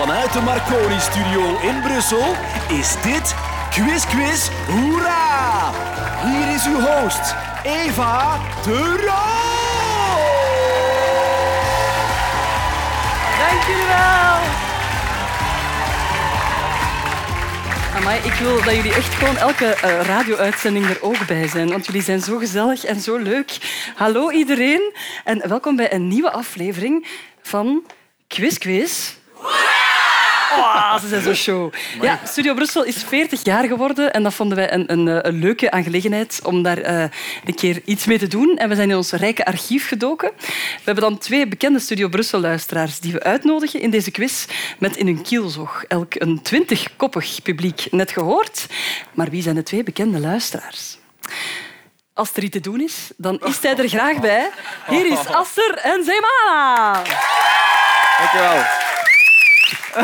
Vanuit de Marconi-studio in Brussel is dit Quiz Quiz Hoera! Hier is uw host, Eva de Roo! Dank jullie wel. Amai, ik wil dat jullie echt gewoon elke eh, radio-uitzending er ook bij zijn. Want jullie zijn zo gezellig en zo leuk. Hallo iedereen en welkom bij een nieuwe aflevering van Quiz Quiz. Oh, ze zijn zo show. Ja, Studio Brussel is 40 jaar geworden en dat vonden wij een, een, eh, een leuke aangelegenheid om daar eh, een keer iets mee te doen. En we zijn in ons rijke archief gedoken. We hebben dan twee bekende Studio Brussel-luisteraars die we uitnodigen in deze quiz met in hun kielzog elk een twintigkoppig publiek. Net gehoord. Maar wie zijn de twee bekende luisteraars? Als er iets te doen is, dan is hij er graag bij. Hier is Aster en Zeemana. Dankjewel.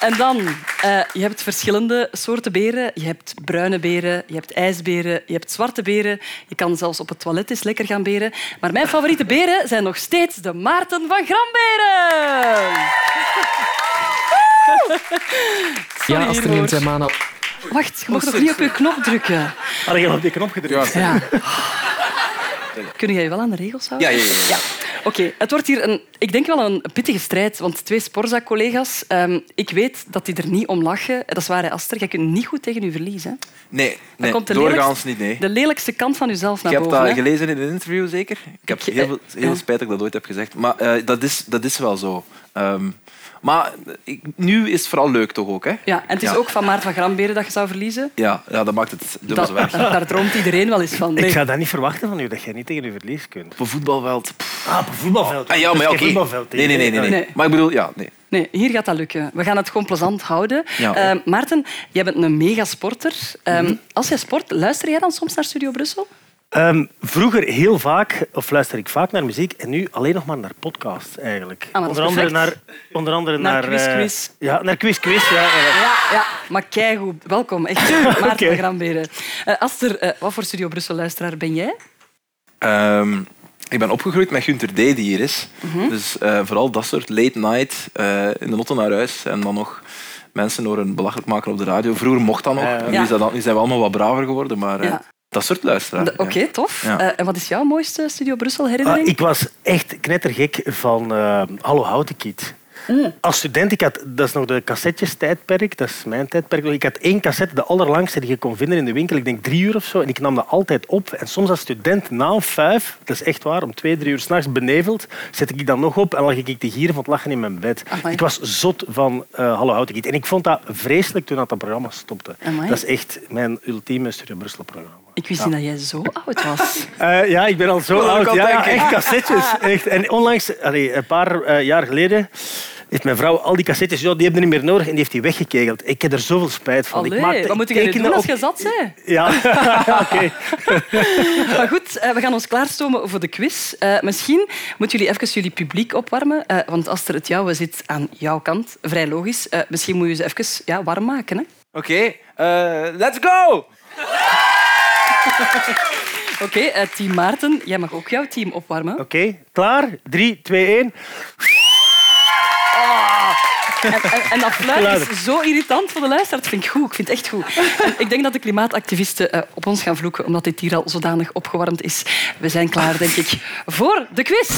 En dan, eh, je hebt verschillende soorten beren. Je hebt bruine beren, je hebt ijsberen, je hebt zwarte beren. Je kan zelfs op het toilet eens lekker gaan beren. Maar mijn favoriete beren zijn nog steeds de Maarten van Gramberen. Sorry, Ja, Astrid en hiervoor. Zemana. Wacht, je mag nog niet op je knop drukken. Had je al op die knop gedrukt? Ja. Kun jij je wel aan de regels houden? Ja, ja, ja, ja. Oké, het wordt hier een, ik denk wel een pittige strijd, want twee Sporza-collega's, ehm, ik weet dat die er niet om lachen. Dat is waar, Aster. Jij kunt niet goed tegen je verlies. Hè? Nee, nee komt de doorgaans niet. Nee. De lelijkste kant van jezelf naar Je hebt boven. dat hè. gelezen in een interview, zeker? Ik heb Ik- heel, veel, heel ja. spijt dat ik dat ooit heb gezegd. Maar eh, dat, is, dat is wel zo. Ehm, maar ik, nu is het vooral leuk toch ook, hè? Ja, en het is Ja. ook van Maarten van Gramberen dat je zou verliezen. Ja, ja dat maakt het dubbel erg. daar, daar droomt iedereen wel eens van. Nee. Ik zou dat niet verwachten van u, dat jij niet tegen je verlies kunt. Op een voetbalveld... pff. Ah, op een voetbalveld. Ah, ja, maar voetbalveld, Nee, nee, nee, nee, nee. Nee. Maar ik bedoel, ja, nee. Nee, hier gaat dat lukken. We gaan het gewoon plezant houden. Ja. Eh, Maarten, jij bent een megasporter. Ehm Mhm. Als jij sport, luister jij dan soms naar Studio Brussel? Ehm, vroeger heel vaak, of luister ik vaak naar muziek en nu alleen nog maar naar podcasts eigenlijk. Ah, maar dat is onder, andere naar, onder andere Naar naar... Quiz eh, Quiz. ja, naar Quiz Quiz, ja. ja. Ja, ja. maar keigoed. Welkom, echt. Maarten Oké. van Gramberen. Eh, Aster, eh, wat voor Studio Brussel-luisteraar ben jij? Ehm, ik ben opgegroeid met Gunther D. die hier is. Mhm. Dus eh, vooral dat soort late night eh, in de auto naar huis. En dan nog mensen horen belachelijk maken op de radio. Vroeger mocht dat nog. Ja. Nu, Ja. is dat, dan- nu zijn we allemaal wat braver geworden. Maar eh, Ja. Dat soort luisteraar. De- Oké, tof. Ja. Eh, en wat is jouw mooiste Studio Brussel-herinnering? Ah, ik was echt knettergek van eh, Hallo Houten Kid. Mm. Als student, ik had, dat is nog de cassettes-tijdperk, dat is mijn tijdperk. Ik had één cassette, de allerlangste die je kon vinden in de winkel, ik denk drie uur of zo, en ik nam dat altijd op. En soms als student, na vijf, dat is echt waar, om twee, drie uur s'nachts beneveld, zet ik dan nog op en lag ik te gieren van het lachen in mijn bed. Amai. Ik was zot van eh Hallo Houten Kid. En ik vond dat vreselijk toen dat, dat programma stopte. Amai. Dat is echt mijn ultieme Studio Brussel-programma. Ik wist niet dat jij zo oud was. Eh, ja, ik ben al zo ik oud. al Ja, ja, echt cassettes. Echt. En onlangs, allee, een paar eh, jaar geleden, heeft mijn vrouw al die cassettes, ja, die hebben er niet meer nodig, en die heeft die weggekegeld. Ik heb er zoveel spijt van. ik Allee, maakte- wat moet ik je doen als je zat bent? Ja, oké. Maar goed, eh, we gaan ons klaarstomen voor de quiz. Eh, misschien moeten jullie even jullie publiek opwarmen. eh, want als er het jouwe zit aan jouw kant, vrij logisch. eh, misschien moet je ze even ja, warm maken. Hè? Oké, eh, let's go! Oké, eh, team Maarten, jij mag ook jouw team opwarmen. Oké, klaar? Drie, twee, één. En, en, en dat fluit is zo irritant voor de luisteraar. Dat vind ik goed. Ik vind het echt goed. En ik denk dat de klimaatactivisten eh, op ons gaan vloeken omdat dit hier al zodanig opgewarmd is. We zijn klaar, denk ik, voor de quiz.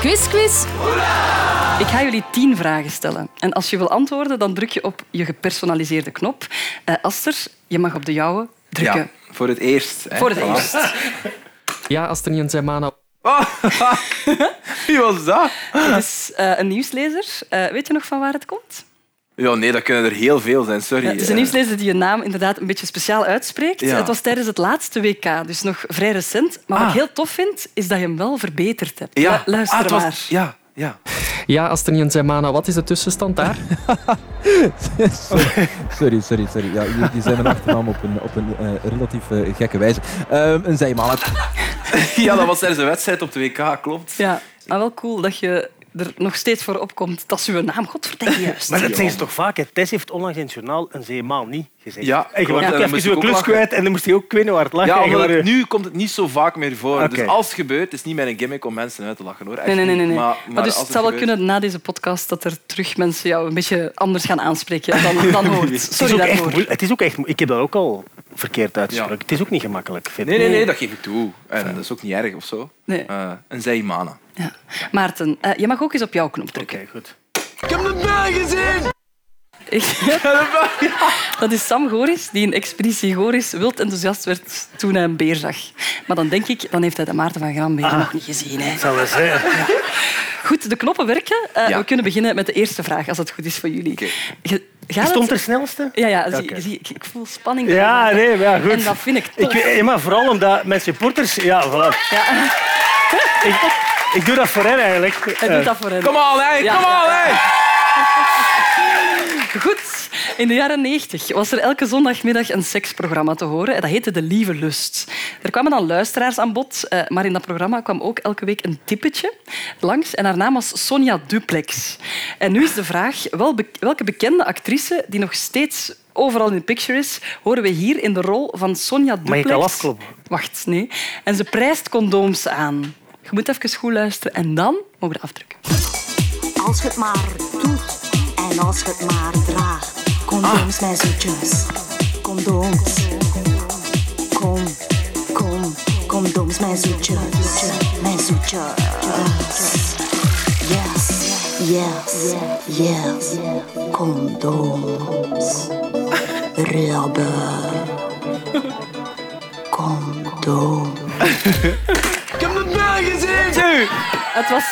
Quiz, quiz. Ik ga jullie tien vragen stellen. En als je wil antwoorden, dan druk je op je gepersonaliseerde knop. Eh, Aster, je mag op de jouwe drukken. Ja, voor het eerst. Hè. Voor het Voilà. eerst. Ja, Astrid en Zemana. Wie was dat? Het is eh, een nieuwslezer. Eh, weet je nog van waar het komt? Ja, nee, dat kunnen er heel veel zijn, sorry. het is een Eh, nieuwslezer die je naam inderdaad een beetje speciaal uitspreekt. Ja. Het was tijdens het laatste WK, dus nog vrij recent. Maar wat Ah. ik heel tof vind, is dat je hem wel verbeterd hebt. Ja, Lu- Luister Ah, het was- maar. Ja, ja. Ja, Astrid en Zemana. Wat is de tussenstand daar? Sorry, sorry, sorry. Ja, die, die zijn mijn achternaam op een, op een eh, relatief eh, gekke wijze. Ehm een zijmaal. ja, dat was tijdens de wedstrijd op de WK, klopt. Ja, maar wel cool dat je er nog steeds voor opkomt dat ze uw naam godverdikke juist. Maar dat zeggen ze toch vaak. hè. Tess heeft onlangs in het journaal een zeemaal niet gezegd. Ja, en je was ook even klus kwijt en dan moest hij ook kwijt hard lachen. Ja, nu komt het niet zo vaak meer voor. Dus als het gebeurt, het is niet mijn gimmick om mensen uit te lachen. Hoor. Echt Nee, nee, nee. nee, niet. Maar, Maar, maar dus het zou wel gebeurt- kunnen na deze podcast dat er terug mensen jou een beetje anders gaan aanspreken dan, dan hoort. Het is, Sorry ook echt daarvoor. moeilijk. het is ook echt Ik heb dat ook al verkeerd uitgesproken. Het is ook niet gemakkelijk, vind. Nee, nee, nee, dat geef ik toe. En dat is ook niet erg of zo. Nee. Eh, een. Ja. Maarten, eh, je mag ook eens op jouw knop drukken. Oké, goed. Ik heb de bel gezien! Dat is Sam Goris, die in Expeditie Goris wild enthousiast werd toen hij een beer zag. Maar dan denk ik, dan heeft hij de Maarten van Grambeer Ah. nog niet gezien. Hè. Zal wel zijn. Goed, de knoppen werken. Eh, Ja. We kunnen beginnen met de eerste vraag, als het goed is voor jullie. Ge- gaat Stond het- er snelste? Ja, ja, zie, ik, ik voel spanning. Ja, nee, maar ja, goed. En dat vind ik Ik tof. maar vooral omdat mijn supporters... Ja, voilà. Ja, Ik, ik doe dat voor hen eigenlijk. hij doet dat voor hen. Kom on, hé! Kom on, hé! Goed. In de jaren 90 was er elke zondagmiddag een seksprogramma te horen. Dat heette De Lieve Lust. Er kwamen dan luisteraars aan bod, eh, maar in dat programma kwam ook elke week een typetje langs. En haar naam was Sonja Duplex. En nu is de vraag, welke bekende actrice die nog steeds overal in de picture is, horen we hier in de rol van Sonja Duplex. Mag ik al afkloppen? Wacht, nee. En ze prijst condooms aan. Je moet even goed luisteren en dan mogen we afdrukken. Als je het maar doet en als je het maar draagt. Condooms, mijn zoetjes. Condooms. Kom, kom, condooms, mijn zoetjes. Mijn zoetjes. Yes, yes, yes. Condooms. Rubber. Condoom. Ik heb de bel Het was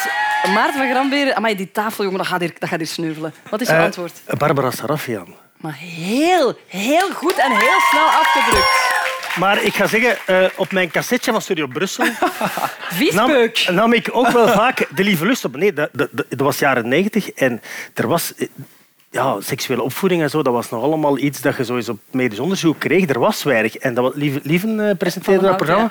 Maarten van Gramberen. Amai, die tafel, jongen, dat gaat hier, dat gaat hier sneuvelen. Wat is je Eh, antwoord? Barbara Sarafian. Maar heel, heel goed en heel snel afgedrukt. Maar ik ga zeggen, eh, op mijn cassetje van Studio Brussel nam, Viespeuk. nam ik ook wel vaak de lieve lust op. Nee, dat, dat, dat was jaren negentig en er was... eh, Ja, seksuele opvoeding en zo, dat was nog allemaal iets dat je sowieso op medisch onderzoek kreeg. Er was weinig. En dat was, Lieven, Lieven presenteerde dat programma.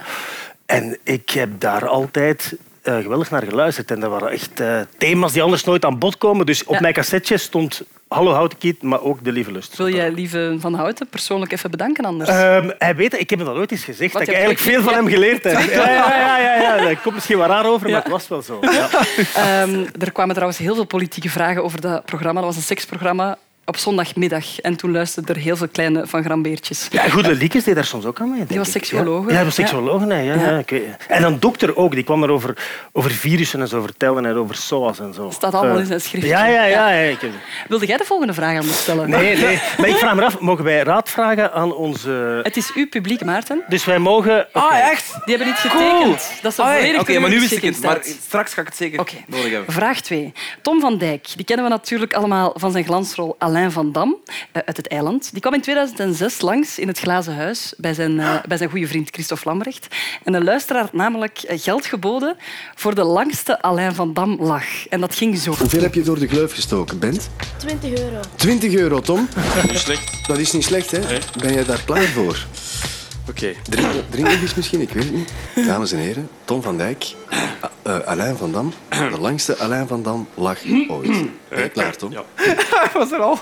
En ik heb daar altijd eh, geweldig naar geluisterd. En dat waren echt eh, thema's die anders nooit aan bod komen. Dus op Ja. mijn cassetje stond Hallo Houtenkiet, maar ook De Lieve Lust. Wil jij Lieve van Houten persoonlijk even bedanken anders? Ehm, hij weet, ik heb hem dat ooit eens gezegd, Wat, dat ik eigenlijk veel van hem geleerd heb. Ja, ja, ja, ja, ja. Dat komt misschien wel raar over, maar het was wel zo. Ja. Ehm, er kwamen trouwens heel veel politieke vragen over dat programma. Dat was een seksprogramma op zondagmiddag. En toen luisterden er heel veel kleine Van Grambeertjes. Ja, Goede Liekes deed daar soms ook aan mee. denk was ik. seksuologe. Ja, ja, die was hè. Ja. Ja. Ja. ik weet- En dan dokter ook, die kwam er over, over virussen en zo vertellen en over SOAS en zo. Staat allemaal Eh, in zijn schriftje. Ja, ja, ja. ja, ik heb- Wilde jij de volgende vraag aan me stellen? Nee, nee. Maar ik vraag me af, mogen wij raad vragen aan onze... Het is uw publiek, Maarten. Dus wij mogen... Ah, echt? Die hebben niet getekend. Dat is Ah, Oké, maar nu wist ik het. Maar straks ga ik het zeker Oké. nodig hebben. Vraag 2. Tom van Dijk. Die kennen we natuurlijk allemaal van zijn glansrol Alain van Dam eh, uit het eiland. Die kwam in 2006 langs in het Glazen Huis bij zijn, eh, bij zijn goede vriend Christophe Lambrecht. En een luisteraar had namelijk eh, geld geboden voor de langste Alain van Dam lach. En dat ging zo. Hoeveel heb je door de gleuf gestoken, Bent? 20 euro. 20 euro, Tom. slecht. Dat is niet slecht, hè? Ben jij daar klaar voor? Oké. Drink, drink nog eens misschien, ik weet het niet. Dames en heren, Tom van Dijk, eh, Alain van Dam. De langste Alain van Dam lach ooit. Ben je klaar, Tom? Ik was er al.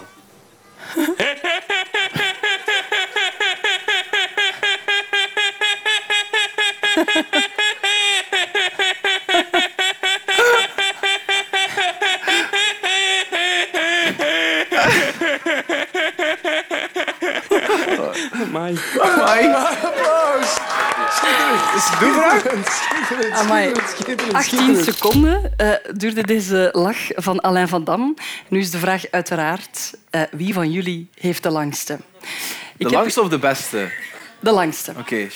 My, my, Mãe. Amai. 18 seconden eh, duurde deze lach van Alain van Dam. Nu is de vraag uiteraard, eh, wie van jullie heeft de langste? Ik De heb- langste of de beste? De langste. Oké.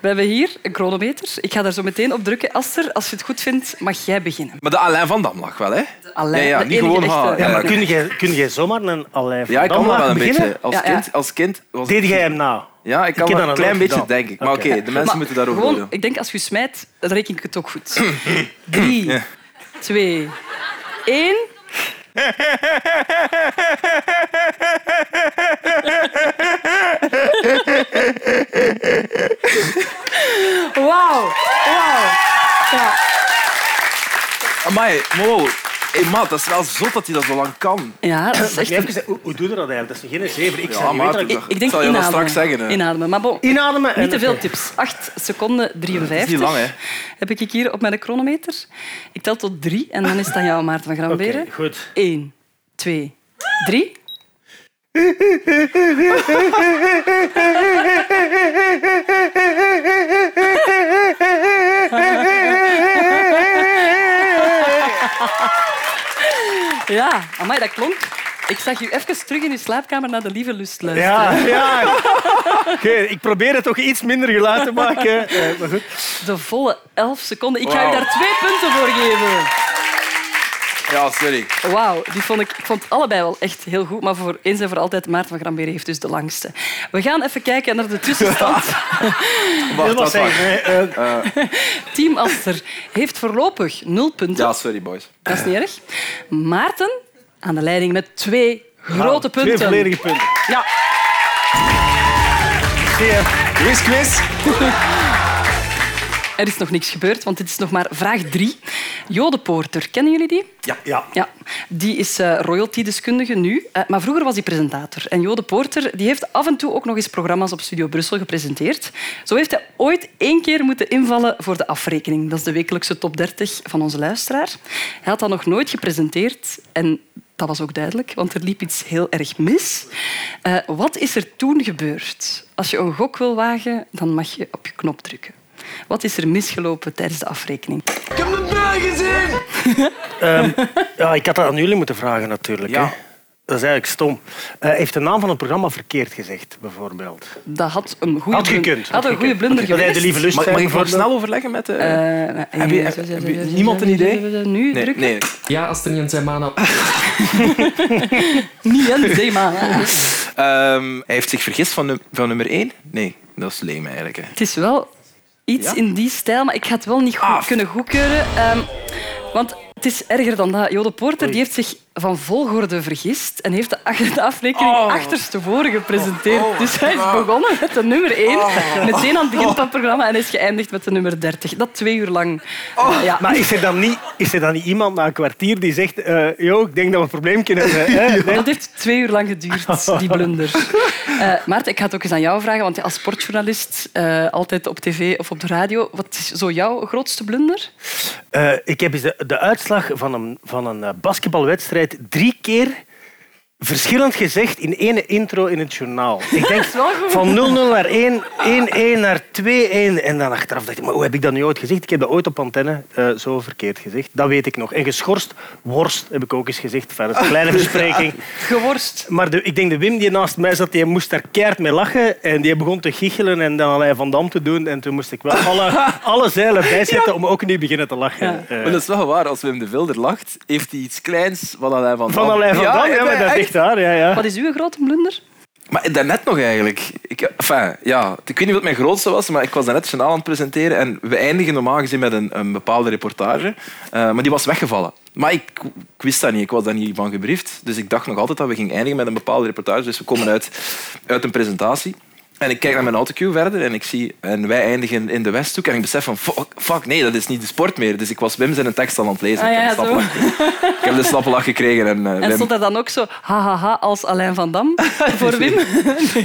We hebben hier een chronometer. Ik ga daar zo meteen op drukken. Aster, als je het goed vindt, mag jij beginnen. Maar de Alain van Dam lag wel, hè? Alain, ja, ja, de niet gewoon. Ja, maar Ja. kun jij, kun jij zomaar een Alain van Ja, ik kan Dam dat wel een beginnen? beetje. Als Ja, ja. kind, als kind was Deed jij hem na? Ja, ik kan dat een klein beetje, gedaan. denk ik. Maar oké, de mensen Maar moeten daarover gewoon, doen. Ik denk als je smijt, dan reken ik het ook goed. Drie, twee, één. Wauw. Wauw. Ja. Amai, wow. Hé, maat, dat is wel zot dat hij dat zo lang kan. Ja, dat is echt... even hoe, hoe doe je dat eigenlijk? Dat is geen zeven. Ik Ja, dat ik- ik... Ik denk zal je dat straks zeggen, hè. Inademen. Maar bon, Inademen en... niet te veel tips. 8 seconden 53. Dat is niet lang, hè. Heb ik hier op mijn chronometer. Ik tel tot drie en dan is het aan jou, Maarten van Gramberen. Oké, goed. 1, 2, 3. Ja, amai, dat klonk. Ik zag u even terug in uw slaapkamer naar de lieve lust luisteren. Ja, ja. Oké, ik probeer het toch iets minder geluid te maken. Eh, maar goed. De volle 11 seconden. Ik ga u Wauw. daar twee punten voor geven. Ja, sorry. Wauw, die vond ik, ik vond allebei wel echt heel goed. Maar voor eens en voor altijd, Maarten van Gramberen heeft dus de langste. We gaan even kijken naar de tussenstand. Wacht, zeggen. eh, Team Aster heeft voorlopig nul punten. Ja, sorry, boys. Dat is niet erg. Maarten aan de leiding met twee grote Twee punten. volledige punten. Ja, Zie je? Quiz, quiz. Er is nog niks gebeurd, want dit is nog maar vraag drie. Jode Poorter, kennen jullie die? Ja. Ja, die is eh royalty-deskundige nu, eh, maar vroeger was hij presentator. En Jode Poorter die heeft af en toe ook nog eens programma's op Studio Brussel gepresenteerd. Zo heeft hij ooit één keer moeten invallen voor de afrekening. Dat is de wekelijkse top 30 van onze luisteraar. Hij had dat nog nooit gepresenteerd en dat was ook duidelijk, want er liep iets heel erg mis. Eh, wat is er toen gebeurd? Als je een gok wil wagen, dan mag je op je knop drukken. Wat is er misgelopen tijdens de afrekening? Ik heb de bel gezien. ja, ik had dat aan jullie moeten vragen natuurlijk. Ja. Hè. Dat is eigenlijk stom. Eh, heeft de naam van het programma verkeerd gezegd, bijvoorbeeld. Dat had een goede Had gekund. had een goede blunder Dat hij de lieve lust Mag, ik bijvoorbeeld. snel overleggen met de... Eh, Heb je- eh, heb je niemand een idee? Nu nee, drukken? nee. Ja, Astrid Zemana. Niet een thema. Ehm, hij heeft zich vergist van, num- van nummer 1? Nee, dat is leem eigenlijk. Hè. Het is wel iets Ja? in die stijl, maar ik ga het wel niet goed kunnen goedkeuren. Ehm, want het is erger dan dat. Jode Poorter die heeft zich van volgorde vergist en heeft de, afrekening Oh. achterstevoren gepresenteerd. Oh, dus hij is oh. begonnen met de nummer 1, meteen aan het begin van het programma, en is geëindigd met de nummer 30. Dat twee uur lang. Oh. Eh, ja. Maar is er, dan niet, is er dan niet iemand na een kwartier die zegt... eh yo, ik denk dat we een probleem kunnen hebben. Dat heeft twee uur lang geduurd, die blunder. Eh Maarten, ik ga het ook eens aan jou vragen, want als sportjournalist, eh, altijd op tv of op de radio, wat is zo jouw grootste blunder? Eh, ik heb eens de, de uitslag van een, van een eh, drie keer verschillend gezegd in één intro in het journaal. Ik denk van 0-0 naar 1, 1-1 naar 2-1. En dan achteraf dacht ik, maar hoe heb ik dat nu ooit gezegd? Ik heb dat ooit op antenne eh, zo verkeerd gezegd. Dat weet ik nog. En geschorst, worst, heb ik ook eens gezegd. Enfin, dat is een kleine bespreking. Geworst. Maar de, ik denk de Wim die naast mij zat, die moest daar keihard mee lachen. En die begon te giechelen en dan allerlei Van Dam te doen. En toen moest ik wel alle, alle zeilen bijzetten om ook niet beginnen te lachen. Ja. Eh, Maar dat is wel waar. Als Wim de Vilder lacht, heeft hij iets kleins van Alain van Dam. van allerlei Van Dam, ja, maar dat waar. Ja, ja. Wat is uw grote blunder? Maar daarnet nog eigenlijk. Ik, enfin, ja, ik weet niet wat mijn grootste was, maar ik was daarnet journaal aan het presenteren en we eindigen normaal gezien met een, een bepaalde reportage. Eh, maar die was weggevallen. Maar ik, ik wist dat niet, ik was daar niet van gebriefd. Dus ik dacht nog altijd dat we gingen eindigen met een bepaalde reportage. Dus we komen uit, uit een presentatie. En ik kijk naar mijn autocue verder en ik zie... En wij eindigen in de Westhoek en ik besef van... Fuck, fuck, nee, dat is niet de sport meer. Dus ik was Wim zijn tekst al aan het lezen. Ah, ik, ja, heb zo. slappe lach- ik heb de slappe lach gekregen. En, eh, En stond er dan ook zo hahaha als Alain van Dam voor Wim?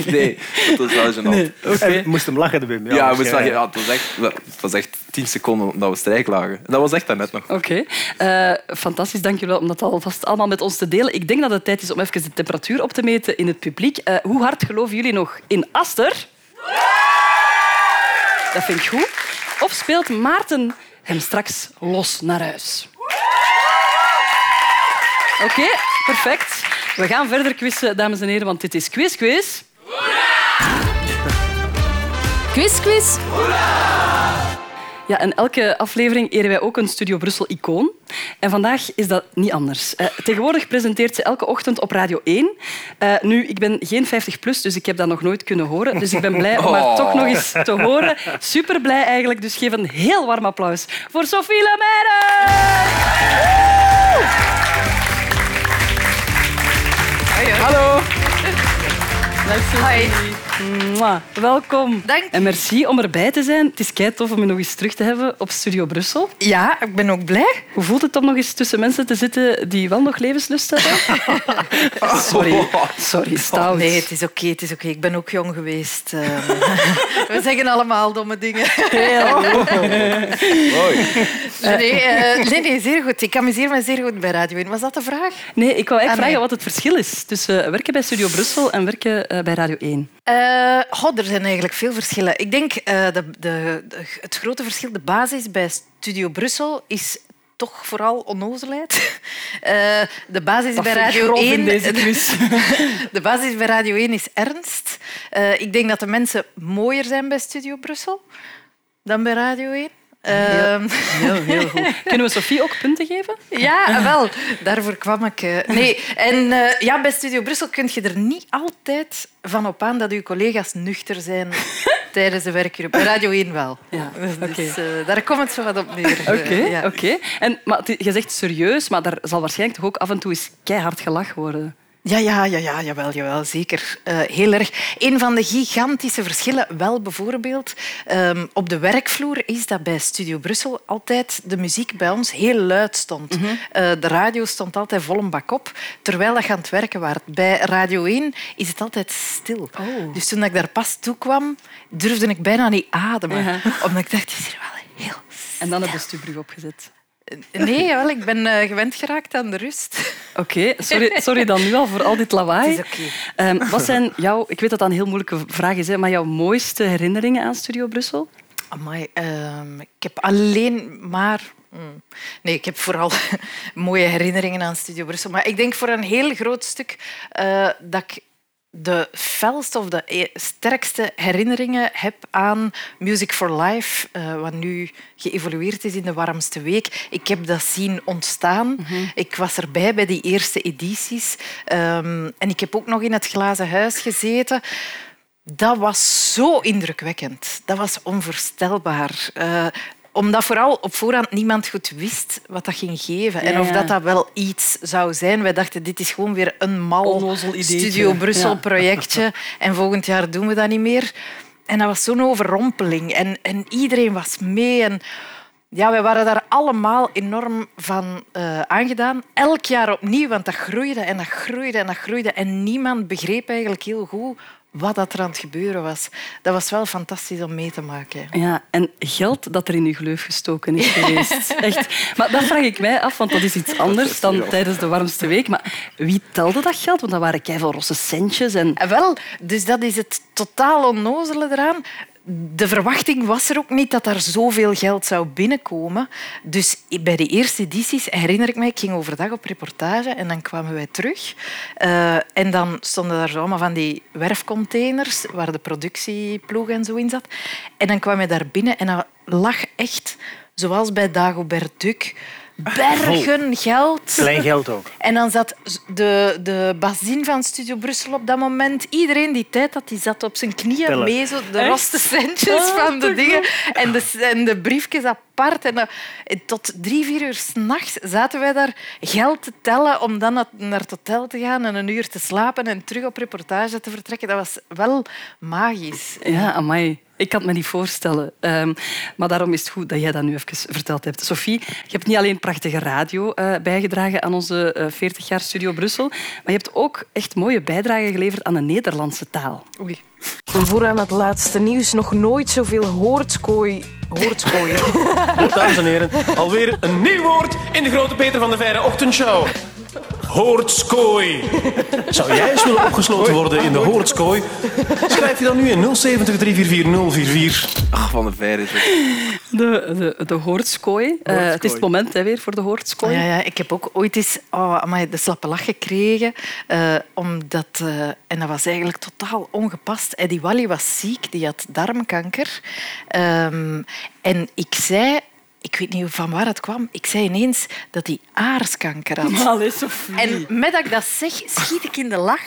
Nee, dat was wel gênant. En moest hem lachen, de Wim. Ja, ja, het, was echt, het was echt tien seconden dat we strijk lagen. Dat was echt daarnet nog. Oké. Eh, fantastisch, dank jullie wel om dat alvast allemaal met ons te delen. Ik denk dat het tijd is om even de temperatuur op te meten in het publiek. Eh, hoe hard geloven jullie nog in Aster? Dat vind ik goed. Of speelt Maarten hem straks los naar huis? Oké, perfect. We gaan verder quizzen, dames en heren, want dit is Quiz Quiz. Quiz, quiz. Ja, en elke aflevering eren wij ook een Studio Brussel-icoon. En vandaag is dat niet anders. Eh, tegenwoordig presenteert ze elke ochtend op Radio 1. Eh, nu, ik ben geen 50 plus, dus ik heb dat nog nooit kunnen horen. Dus ik ben blij om haar Oh. toch nog eens te horen. Super blij eigenlijk, dus geef een heel warm applaus voor Sophie Lemaire! Hallo! Dag, Sophie. Mwah. Welkom. Dank. En merci om erbij te zijn. Het is kei tof om je nog eens terug te hebben op Studio Brussel. Ja, ik ben ook blij. Hoe voelt het om nog eens tussen mensen te zitten die wel nog levenslust hebben? Sorry, sorry, stout. Nee, het is oké. het is oké. Ik ben ook jong geweest. ehm. We zeggen allemaal domme dingen. Nee, eh, nee, nee, zeer goed. Ik amuseer me zeer goed bij Radio 1. Was dat de vraag? Nee, ik wou eigenlijk Ah, nee. vragen wat het verschil is tussen werken bij Studio Brussel en werken eh, bij Radio 1. Eh, goh, er zijn eigenlijk veel verschillen. Ik denk uh, de, de, de, het grote verschil, de basis bij Studio Brussel is toch vooral onnozelheid. Uh, de basis dat bij Radio 1. Deze quiz. de basis bij Radio 1 is ernst. Uh, ik denk dat de mensen mooier zijn bij Studio Brussel dan bij Radio 1. Heel, heel, heel goed. Kunnen we Sophie ook punten geven? Ja, wel. Daarvoor kwam ik. Uh, nee, en uh, ja, bij Studio Brussel kun je er niet altijd van op aan dat uw collega's nuchter zijn tijdens de werkuur. Bij Radio 1 wel. Ja, dus uh, daar komt het zo wat op neer. Oké, okay, ja. okay. En maar je zegt serieus, maar daar zal waarschijnlijk toch ook af en toe eens keihard gelachen worden. Ja, ja, ja, ja jawel, jawel, zeker. Uh, heel erg. Een van de gigantische verschillen, wel bijvoorbeeld, um, op de werkvloer is dat bij Studio Brussel altijd de muziek bij ons heel luid stond. Mm -hmm. uh, de radio stond altijd vol een bak op, terwijl dat je aan het werken was. Bij Radio 1 is het altijd stil. Oh. Dus toen ik daar pas toe kwam, durfde ik bijna niet ademen. Uh -huh. Omdat ik dacht, het is hier wel heel stil. En dan heb je de stuurbrug opgezet. Nee, wel, ik ben uh, gewend geraakt aan de rust. Oké, okay, sorry, sorry dan nu al voor al dit lawaai. Het is okay. um, wat zijn jouw, ik weet dat dat een heel moeilijke vraag is, hè, maar jouw mooiste herinneringen aan Studio Brussel? Amai, um, ik heb alleen maar Mm. Nee, ik heb vooral mooie herinneringen aan Studio Brussel. Maar ik denk voor een heel groot stuk uh, dat ik de felste of de sterkste herinneringen heb aan Music for Life, uh, wat nu geëvolueerd is in de warmste week. Ik heb dat zien ontstaan. Mm -hmm. Ik was erbij bij die eerste edities. Um, en ik heb ook nog in het glazen huis gezeten. Dat was zo indrukwekkend. Dat was onvoorstelbaar. Uh, omdat vooral op voorhand niemand goed wist wat dat ging geven. En of dat, dat wel iets zou zijn. Wij dachten, dit is gewoon weer een mal Studio Brussel projectje. En volgend jaar doen we dat niet meer. En dat was zo'n overrompeling. En, en iedereen was mee. En ja, wij waren daar allemaal enorm van uh, aangedaan. Elk jaar opnieuw, want dat groeide en dat groeide en dat groeide. En niemand begreep eigenlijk heel goed wat dat er aan het gebeuren was. Dat was wel fantastisch om mee te maken. Ja, en geld dat er in uw gleuf gestoken is geweest. Echt. Maar dat vraag ik mij af, want dat is iets anders dan tijdens de warmste week. Maar wie telde dat geld? Want dat waren keiveel rosse centjes. En... en wel, dus dat is het totaal onnozele eraan. De verwachting was er ook niet dat er zoveel geld zou binnenkomen. Dus bij de eerste edities herinner ik mij, ik ging overdag op reportage en dan kwamen wij terug. Uh, en dan stonden daar zo allemaal van die werfcontainers waar de productieploeg en zo in zat. En dan kwam je daar binnen en dat lag echt, zoals bij Dagobert Duck, bergen geld. Klein geld ook. En dan zat de, de bazin van Studio Brussel op dat moment. Iedereen die tijd had, die zat op zijn knieën Tellen. mee, zo de roste centjes Oh, van de dingen. En de, en de briefjes apart. En, uh, tot drie, vier uur s'nachts zaten wij daar geld te tellen om dan naar het hotel te gaan en een uur te slapen en terug op reportage te vertrekken. Dat was wel magisch. Ja, amai. Ik kan het me niet voorstellen. Um, maar daarom is het goed dat jij dat nu even verteld hebt. Sophie, je hebt niet alleen prachtige radio uh, bijgedragen aan onze uh, 40 jaar Studio Brussel, maar je hebt ook echt mooie bijdragen geleverd aan de Nederlandse taal. Oei. Voor aan het laatste nieuws nog nooit zoveel hoortskooi... Hoortskooi. Dames en heren, alweer een nieuw woord in de grote Peter van de Verre ochtendshow. Hoortskooi. Zou jij eens willen opgesloten worden in de Hoortskooi? Schrijf je dan nu in 070 344 044. Ach, van de Verre is het. De, de, de hoortskooi. Uh, het is het moment hè, weer voor de hoortskooi. Ja, ja, ik heb ook ooit eens oh, amai, de slappe lach gekregen. Uh, omdat, uh, en dat was eigenlijk totaal ongepast. Eddie Wally was ziek, die had darmkanker. Um, en ik zei ik weet niet van waar het kwam. Ik zei ineens dat hij aarskanker had. Allee. En met dat ik dat zeg, schiet ik in de lach.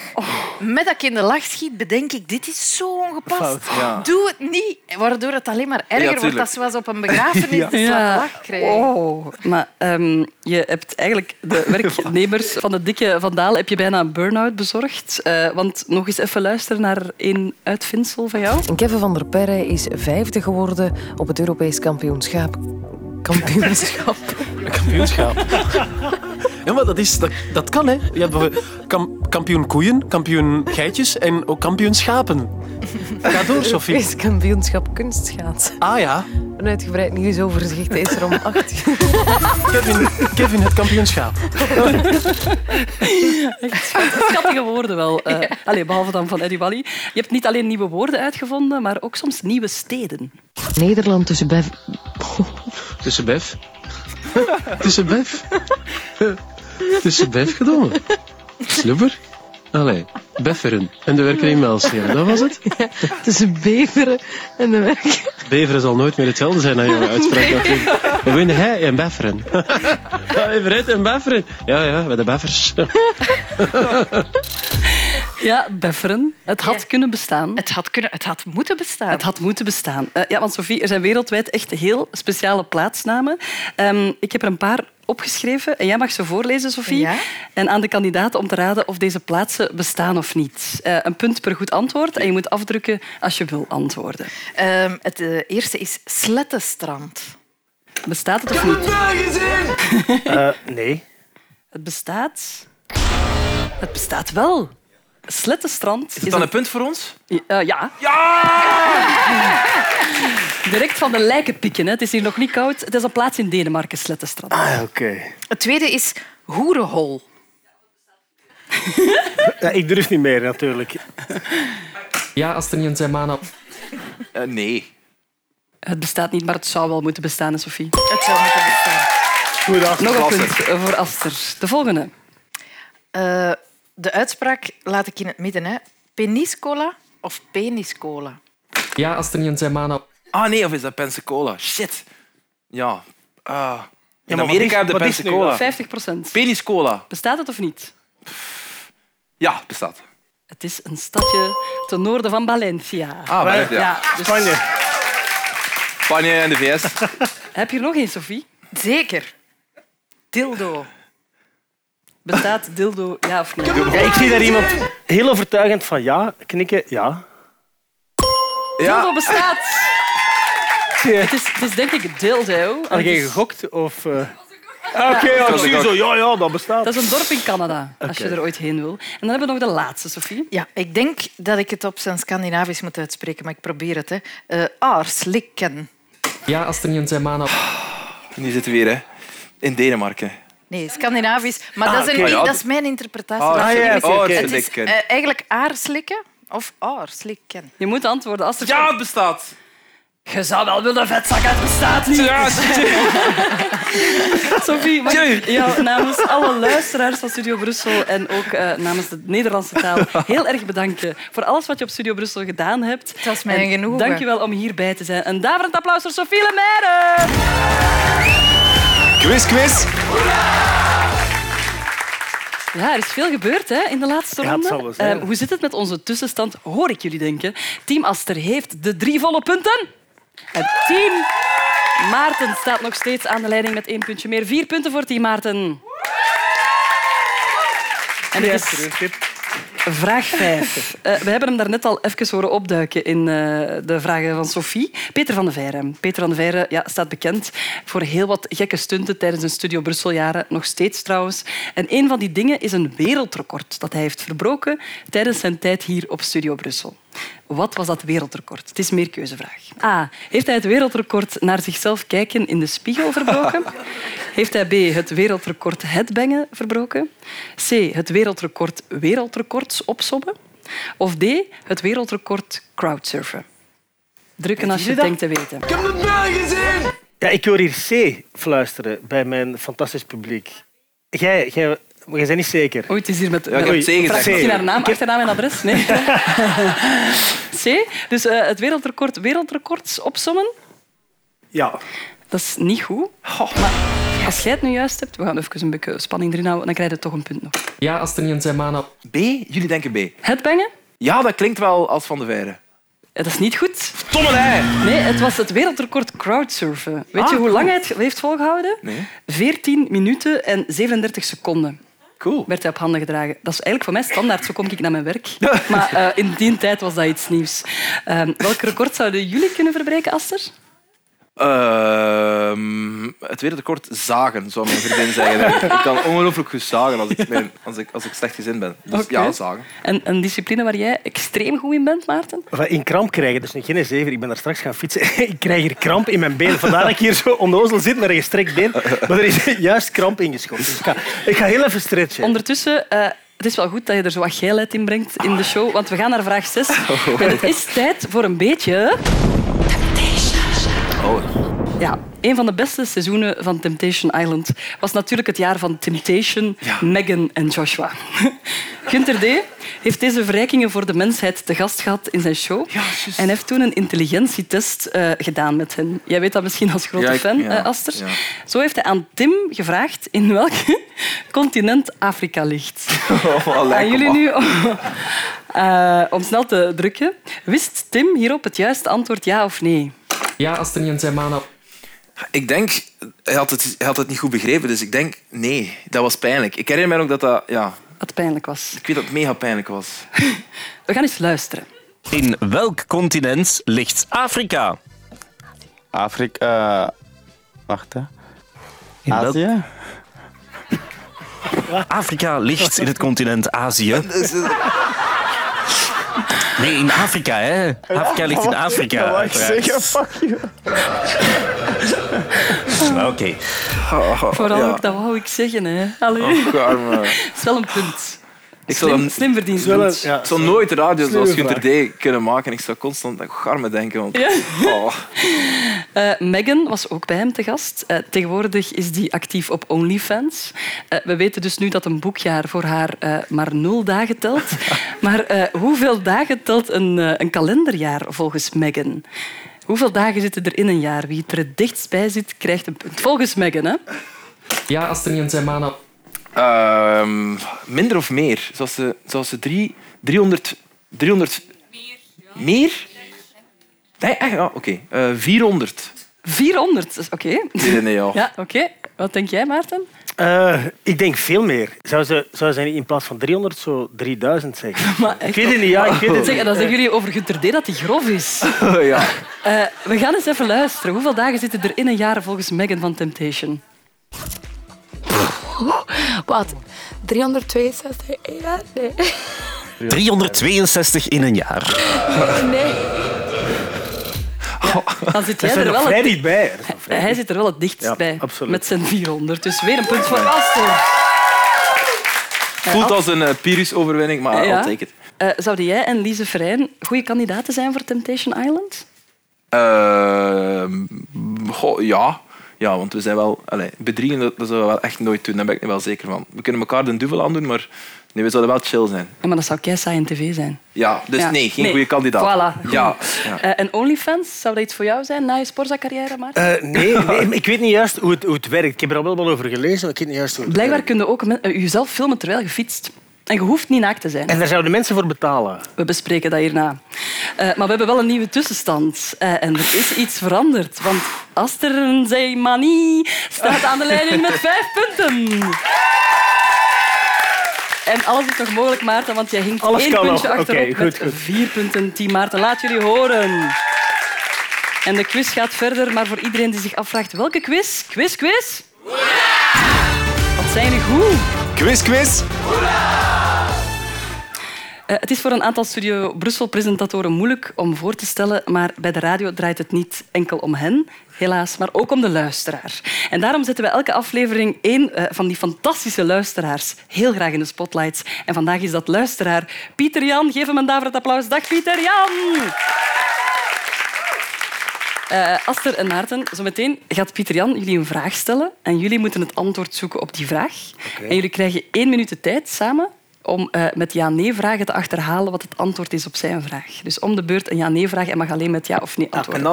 Met dat ik in de lach schiet, bedenk ik, dit is zo ongepast. Fout, ja. Doe het niet. Waardoor het alleen maar erger wordt tuurlijk. als zoals op een begrafenis Ja. de lach krijgen. Oh, maar ehm, je hebt eigenlijk de werknemers van de dikke Vandaal heb je bijna een burn-out bezorgd. Eh, want nog eens even luisteren naar één uitvindsel van jou. Kevin van der Perre is vijfde geworden op het Europees kampioenschap. Kampioenschap. Kampioenschap. Ja, maar dat, is, dat, dat kan, hè. Je hebt kam- kampioen koeien, kampioen geitjes en ook kampioen schapen. Ga door, Sophie. Europees kampioenschap kunstschaatsen. Ah ja, Een uitgebreid nieuwsoverzicht is er om acht. Kevin, Kevin het kampioenschap. Schattige woorden wel. Eh, allee, behalve dan van Eddie Wally. Je hebt niet alleen nieuwe woorden uitgevonden, maar ook soms nieuwe steden. Nederland tussen Bev... Tussen Bev. Tussen Bev. Tussen Bev gedaan. Slubber. Allee, Befferen. En de werken in Mels. Ja, dat was het. Tussen Beveren en de werk. Beveren zal nooit meer hetzelfde zijn aan jouw uitspraak. natuurlijk. We winnen hij en Befferen. Ja, Everett en Befferen. Ja, ja, bij de Beffers. Ja, Befferen. Het had Ja. kunnen bestaan. Het had, kunnen, het had moeten bestaan. Het had moeten bestaan. Eh, ja, want Sophie, er zijn wereldwijd echt heel speciale plaatsnamen. Ehm, ik heb er een paar opgeschreven en jij mag ze voorlezen, Sophie. Ja. En aan de kandidaten om te raden of deze plaatsen bestaan of niet. Eh, een punt per goed antwoord en je moet afdrukken als je wil antwoorden. Ehm, het eh, eerste is Slettenstrand. Bestaat het of niet? Eh, nee. Het bestaat. Het bestaat wel. Slettenstrand Is dan een punt voor ons? Eh, ja. Direct van de lijken pikken. Hè. Het is hier nog niet koud. Het is een plaats in Denemarken, Slettenstrand. Ah, oké. Het tweede is Hoerenhol. Ja, ik durf niet meer, natuurlijk. Ja, Astrid en zijn mannen. Eh, nee. Het bestaat niet, maar het zou wel moeten bestaan, Sophie. Het zou moeten bestaan. Goedendag. Nog een punt voor Aster. De volgende. Eh, de uitspraak laat ik in het midden. Hè. Peniscola of peniscola? Ja, Astrid en zijn mannen. Ah, nee, of is dat Pensacola? Shit. Ja. Ah. in maar Amerika heb je Pensacola. 50 procent. Peniscola. Bestaat het of niet? Ja, bestaat. Het is een stadje ten noorden van Valencia. Ah, maar, ja. dus Spanje. Spanje en de VS. heb je er nog één, Sophie? Zeker. Dildo. Bestaat dildo, ja of nee? Ja, ik zie daar iemand heel overtuigend van ja knikken. Ja. Dildo bestaat. Ja. Het is, het is denk ik dildo. Had jij is- gegokt? Of, eh, Ah, Oké, ja, ik zie zo. Ja, ja, dat bestaat. Dat is een dorp in Canada, als je Oké. er ooit heen wil. En dan hebben we nog de laatste, Sophie. Ja, ik denk dat ik het op zijn Scandinavisch moet uitspreken, maar ik probeer het. Hè. Eh aarslikken. Ja, Astrid en zijn mannen. Nu zitten we weer hè. in Denemarken. Nee, Scandinavisch. Maar Ah, dat, is een. Ja, dat is mijn interpretatie. Ah, van ja. Het is Aarslikken. eh, eigenlijk aarslikken of aarslikken. Je moet antwoorden. Als er Ja, het bestaat. Je zou wel willen vetzakken, het bestaat niet. Ja, Sophie, mag ik jou namens alle luisteraars van Studio Brussel en ook eh, namens de Nederlandse taal heel erg bedanken voor alles wat je op Studio Brussel gedaan hebt. Het was mij genoegen. Dank je wel om hierbij te zijn. Een daverend applaus voor Sophie Lemaire. Quiz, quiz. Ja, er is veel gebeurd hè, in de laatste Ja, het ronde. zal. Eh, hoe zit het met onze tussenstand, hoor ik jullie denken. Team Aster heeft de drie volle punten. En team Maarten staat nog steeds aan de leiding met één puntje meer. Vier punten voor team Maarten. En het is vraag vijf. Eh, we hebben hem daarnet al even horen opduiken in eh, de vragen van Sophie. Peter van de Veire. Peter van de Veire ja, staat bekend voor heel wat gekke stunten tijdens een Studio Brusseljaren. Nog steeds trouwens. En een van die dingen is een wereldrecord dat hij heeft verbroken tijdens zijn tijd hier op Studio Brussel. Wat was dat wereldrecord? Het is een meerkeuzevraag. A. Heeft hij het wereldrecord naar zichzelf kijken in de spiegel verbroken? Heeft hij B. het wereldrecord headbangen verbroken? C. het wereldrecord wereldrecords opsommen? Of D. het wereldrecord crowdsurfen? Drukken als je het denkt te weten. Ja, ik hoor hier C fluisteren bij mijn fantastisch publiek. Jij, jij, maar jij bent niet zeker. Oei, het is hier met... Ja, ik heb C gezegd. Vraag misschien haar naam, achternaam en adres? Nee. C. Dus eh, het wereldrecord wereldrecords opsommen? Ja. Dat is niet goed. Maar als jij het nu juist hebt, we gaan even een beetje spanning erin houden, dan krijg je toch een punt nog. Ja, Astrid en Zemana. B? Jullie denken B. Headbangen? Ja, dat klinkt wel als Van de Veire. Eh, Dat is niet goed. Tommelij! Nee, het was het wereldrecord crowdsurfen. Weet je Ah, hoe lang hij het heeft volgehouden? Nee. 14 minuten en 37 seconden. Cool. Werd hij op handen gedragen. Dat is eigenlijk voor mij standaard, zo kom ik naar mijn werk. Maar eh, in die tijd was dat iets nieuws. Ehm, welk record zouden jullie kunnen verbreken, Aster? Ehm, het wereldrecord zagen, zou mijn vriendin zeggen. Ik Ik kan ongelooflijk goed zagen als ik, mijn- als ik, als ik slecht gezind ben. Dus ja, zagen. En een discipline waar jij extreem goed in bent, Maarten? In kramp krijgen, dus geen zever. Ik ben daar straks gaan fietsen. Ik krijg hier kramp in mijn been. Vandaar dat ik hier zo onnozel zit met een gestrekt been. Maar er is juist kramp ingeschoten. Dus ik ga, ik ga heel even stretchen. Ondertussen, eh, het is wel goed dat je er zo wat geilheid in brengt in de show, want we gaan naar vraag 6. En het is tijd voor een beetje... Ja, een van de beste seizoenen van Temptation Island was natuurlijk het jaar van Temptation, Megan en Joshua. Gunther D. heeft deze verrijkingen voor de mensheid te gast gehad in zijn show. en heeft toen een intelligentietest eh, gedaan met hen. Jij weet dat misschien als grote Ja, ik- fan, ja, eh, Aster. ja. Zo heeft hij aan Tim gevraagd in welk continent Afrika ligt. Aan jullie nu eh, om snel te drukken. Wist Tim hierop het juiste antwoord ja of nee? Ja, Astrid en Zemana. Ik denk, hij had, het, hij had het niet goed begrepen, dus ik denk nee, dat was pijnlijk. Ik herinner me ook dat dat, ja, Wat pijnlijk was. ik weet dat het mega pijnlijk was. We gaan eens luisteren. In welk continent ligt Afrika? Afrika. wacht, hè. In Azië? Afrika ligt in het continent Azië. Nee, in Afrika, hè. Afrika ligt in Afrika. Ik zeggen, fuck you. Oké. Vooral ja. ook, dat wou ik zeggen. Hè. Allee. Arme. Het is wel een punt. Ik zou, Slim, verdiend. ja, ik zou nooit radio zoals Gunter D kunnen maken. Ik zou constant aan Garme denken. Want, Ja. oh. Eh, Megan was ook bij hem te gast. Eh, tegenwoordig is die actief op OnlyFans. Eh, we weten dus nu dat een boekjaar voor haar eh, maar nul dagen telt. maar eh, hoeveel dagen telt een, een kalenderjaar volgens Megan? Hoeveel dagen zitten er in een jaar? Wie er het dichtst bij zit, krijgt een punt. Volgens Megan, hè? Ja, Astrid en Zemana. Ehm, minder of meer? Zoals ze, zoals ze drie, 300... 300 meer? Nee, echt? Ah, Oké. Eh, 400. 400, dat is oké. Nee, nee, ja. Ja, oké. Wat denk jij, Maarten? Eh, ik denk veel meer. Zou ze, zou ze in plaats van 300 zo 3000 zeggen? Maar echt, ik weet het niet. Ja, ik weet het Zeg, niet. dan zeggen jullie over Gunter D dat hij grof is. ja. Eh, we gaan eens even luisteren. Hoeveel dagen zitten er in een jaar volgens Megan van Temptation? Wat? 362? Ja, nee. 362 in een jaar. Nee. Dan zit jij is er wel het, vrij hij zit er wel het dichtst Ja, bij. absoluut. Met zijn 400. Dus weer een punt voor Aster. Voelt als een uh, Pyrrhus-overwinning, maar Ja. I'll take it. Eh, zouden jij en Lise Verijn goede kandidaten zijn voor Temptation Island? Ehm, goh, ja. Ja, want we zijn wel... Allez, bedriegen, dat, dat zouden we wel echt nooit doen. Daar ben ik wel zeker van. We kunnen elkaar de duvel aandoen, maar nee, we zouden wel chill zijn. Ja, maar dat zou kei saai in tv zijn. Ja, dus Ja. nee, geen Nee. goede kandidaat. Voilà, goed. Ja, ja. Eh, en OnlyFans, zou dat iets voor jou zijn na je sportzacarrière, Maarten? Eh, nee, nee, ik weet niet juist hoe het, hoe het werkt. Ik heb er al wel wat over gelezen, maar ik weet niet juist hoe het Blijkbaar werkt. kun je ook men- eh, jezelf filmen terwijl je fietst. En je hoeft niet naakt te zijn. En daar zouden mensen voor betalen. We bespreken dat hierna. Eh, maar we hebben wel een nieuwe tussenstand. Eh, en er is iets veranderd. Want Aster Zeymani staat aan de leiding met vijf punten. En alles is nog mogelijk, Maarten, want jij hinkt Alles één puntje nog. achterop Oké, goed, met goed. vier punten. Team Maarten, laat jullie horen. En de quiz gaat verder, maar voor iedereen die zich afvraagt welke quiz? Quiz, quiz? Wat zijn jullie goed? Quiz, quiz. Eh, het is voor een aantal Studio Brussel-presentatoren moeilijk om voor te stellen, maar bij de radio draait het niet enkel om hen, helaas, maar ook om de luisteraar. En daarom zetten we elke aflevering één eh, van die fantastische luisteraars heel graag in de spotlights. En vandaag is dat luisteraar Pieter Jan. Geef hem een daverend applaus. Dag Pieter Jan! Eh, Aster en Maarten, zometeen gaat Pieter Jan jullie een vraag stellen en jullie moeten het antwoord zoeken op die vraag. En jullie krijgen één minuut de tijd samen om eh, met ja-nee-vragen te achterhalen wat het antwoord is op zijn vraag. Dus om de beurt een ja-nee-vraag en mag alleen met ja of nee antwoorden. En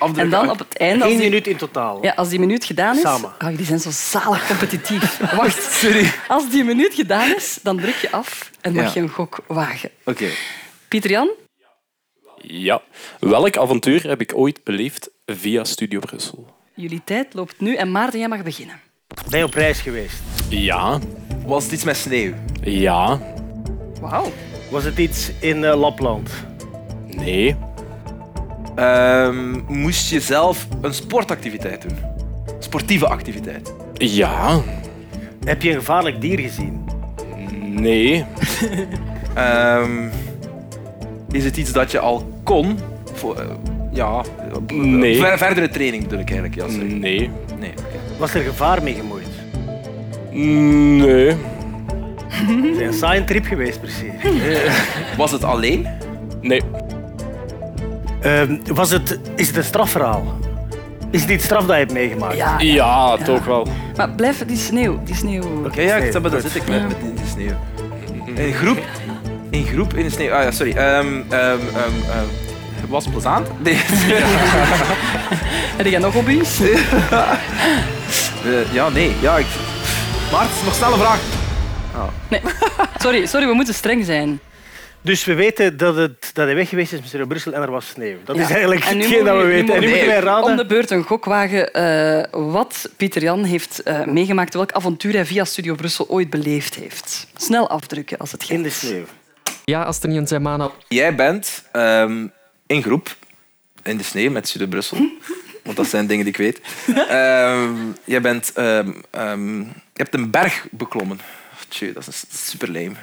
dan En dan op het einde... Eén minuut in totaal. ja, als die minuut gedaan is... Samen. Oh, die zijn zo zalig competitief. Wacht, sorry. Als die minuut gedaan is, dan druk je af en mag Ja. je een gok wagen. Oké. Pieter-Jan? Ja. Welk avontuur heb ik ooit beleefd via Studio Brussel? Jullie tijd loopt nu en Maarten, jij mag beginnen. Ben je op reis geweest? Ja. Was het iets met sneeuw? Ja. Wauw. Was het iets in eh, Lapland? Nee. Ehm, moest je zelf een sportactiviteit doen? Sportieve activiteit? Ja. Heb je een gevaarlijk dier gezien? Nee. Ehm, is het iets dat je al kon? Voor, eh, ja, Nee. ver- verdere training bedoel ik eigenlijk. Ja, sorry. Nee. nee. Was er gevaar mee gemoeid? Nee. Het is een saaie trip geweest, precies. Was het alleen? Nee. Ehm, was het, is het een strafverhaal? Is het iets straf dat je hebt meegemaakt? Ja, Ja, toch wel. Maar blijf die sneeuw. Die sneeuw. Oké, ja, ik, maar daar zit ik met, met die, sneeuw. In groep, in groep in de sneeuw. Ah ja, sorry. Ehm ehm ehm was plezant? Nee. Heb jij nog hobby's? Eh, ja, nee. Ja, ik... Maarten, nog snel een vraag. Nee. Sorry, sorry, we moeten streng zijn. Dus we weten dat, het, dat hij weg geweest is met Studio Brussel en er was sneeuw. Dat Ja. is eigenlijk hetgeen dat we nu weten. En nu moeten wij Om raden... de beurt een gokwagen eh, wat Pieter Jan heeft eh, meegemaakt, welk avontuur hij via Studio Brussel ooit beleefd heeft. Snel afdrukken als het gaat. In de sneeuw. Ja, Astrid en zijn mannen. Jij bent ehm, in groep in de sneeuw met Studio Brussel. Want dat zijn dingen die ik weet. Ehm, jij bent, ehm, ehm, je hebt een berg beklommen. Tjie, dat is super lame.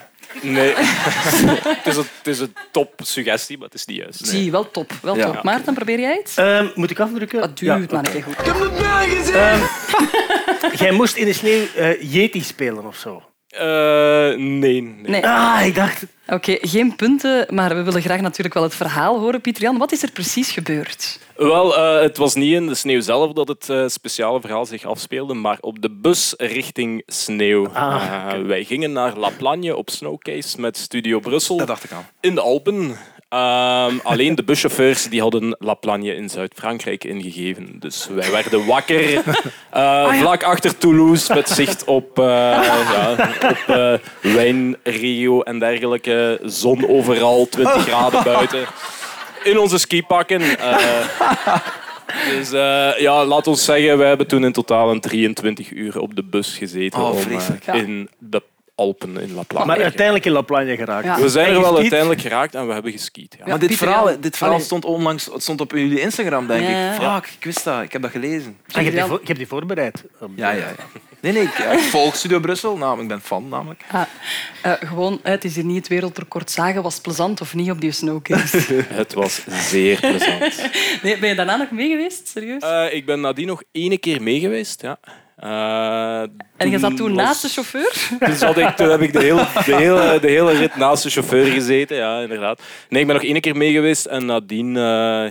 Nee. het, is een, het is een top suggestie, maar het is niet juist. Zie, wel top. Wel Ja. top. Maarten, probeer jij iets? Ehm, moet ik afdrukken? Dat duurt maar een keer goed. Ehm, jij moest in de sneeuw eh Yeti spelen of zo. Eh, nee, nee. Nee. Ah, ik dacht... Oké, geen punten, maar we willen graag natuurlijk wel het verhaal horen. Pieter Jan, wat is er precies gebeurd? Wel, eh, het was niet in de sneeuw zelf dat het eh, speciale verhaal zich afspeelde, maar op de bus richting sneeuw. Ah, Eh, wij gingen naar La Plagne op Snowcase met Studio Brussel Dat dacht ik aan. in de Alpen. Ehm, alleen de buschauffeurs die hadden La Plagne in Zuid-Frankrijk ingegeven. Dus wij werden wakker eh, vlak achter Toulouse met zicht op, eh ja, op eh, wijnregio en dergelijke. Zon overal, 20 graden buiten. In onze skipakken. dus eh, ja, laat ons zeggen, wij hebben toen in totaal een 23 uur op de bus gezeten Oh, om. Ja. in de Alpen in La Plagne. Maar uiteindelijk in La Plagne geraakt. Ja. We zijn er wel uiteindelijk geraakt en we hebben geskiet. Ja. Ja, maar dit Pieter verhaal, dit verhaal Allee. stond onlangs het stond op jullie Instagram, denk Ja. ik. Fuck, ik wist dat. Ik heb dat gelezen. Ah, je, hebt die, vo- je hebt die voorbereid. Ja, ja, ja. Nee, nee, ik, ik volg Studio Brussel. Nou, ik ben fan, namelijk. Ah, eh, gewoon, het is hier niet het wereldrecord zagen. Was het plezant of niet op die snowcase? Het was zeer plezant. nee, ben je daarna nog mee geweest? Serieus? Eh, ik ben nadien nog één keer mee geweest. Ja. Eh, en je zat toen was- naast de chauffeur? Toen, zat ik, toen heb ik de hele, de, hele, de hele rit naast de chauffeur gezeten. Ja, inderdaad. Nee, ik ben nog één keer mee geweest en nadien eh,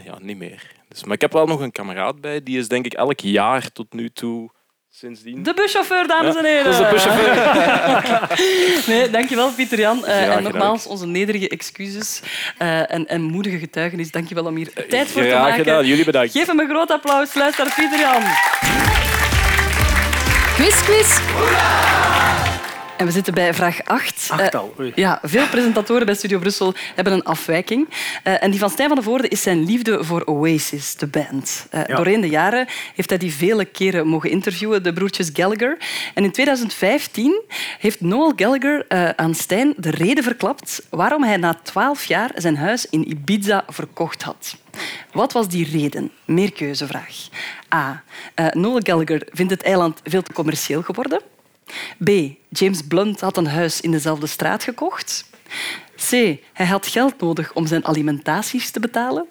ja, niet meer. Dus, maar ik heb wel nog een kameraad bij. Die is denk ik elk jaar tot nu toe sindsdien... De buschauffeur, dames en heren. dat is de buschauffeur. nee, dankjewel, Pieter Jan. Eh, en gedaan. nogmaals, onze nederige excuses en, en moedige getuigenis. Dankjewel om hier tijd voor te maken. gedaan. Jullie bedankt. Geef hem een groot applaus. Luister naar Pieter Jan. Quiz, quiz. En we zitten bij vraag 8. Acht al, oei. ja, veel presentatoren bij Studio Brussel hebben een afwijking. Eh, en die van Stijn van de Voorde is zijn liefde voor Oasis, de band. Eh, Ja. Doorheen de jaren heeft hij die vele keren mogen interviewen, de broertjes Gallagher. En in 2015 heeft Noel Gallagher eh, aan Stijn de reden verklapt waarom hij na 12 jaar zijn huis in Ibiza verkocht had. Wat was die reden? Meerkeuzevraag. A. Eh, Noel Gallagher vindt het eiland veel te commercieel geworden. B. James Blunt had een huis in dezelfde straat gekocht. C. Hij had geld nodig om zijn alimentaties te betalen.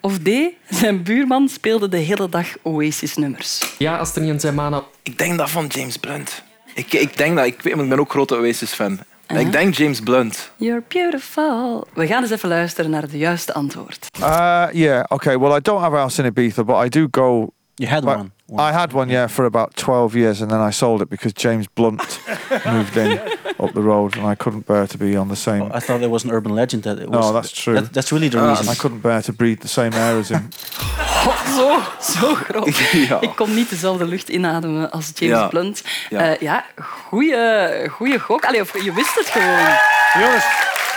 Of D. Zijn buurman speelde de hele dag Oasis-nummers. Ja, Astrid en zijn mannen. Ik denk dat van James Blunt. Ik, ik denk dat... Ik, weet, ik ben ook grote Oasis-fan. Ik denk James Blunt. You're beautiful. We gaan eens even luisteren naar het juiste antwoord. Uh, yeah. Okay. Well, I don't have a house in Ibiza, but I do go. You had but- one. I had one, yeah, for about 12 years, and then I sold it because James Blunt moved in up the road, and I couldn't bear to be on the same. I thought there was an urban legend that it was. no, that's true. That, that's really the Uh, reason. I couldn't bear to breathe the same air as him. Zo, zo groot. Ja. Ik kon niet dezelfde lucht inademen als James Ja. Blunt. Ja. Ja, ja goeie, goeie gok. Allee, of je wist het gewoon. Jongens,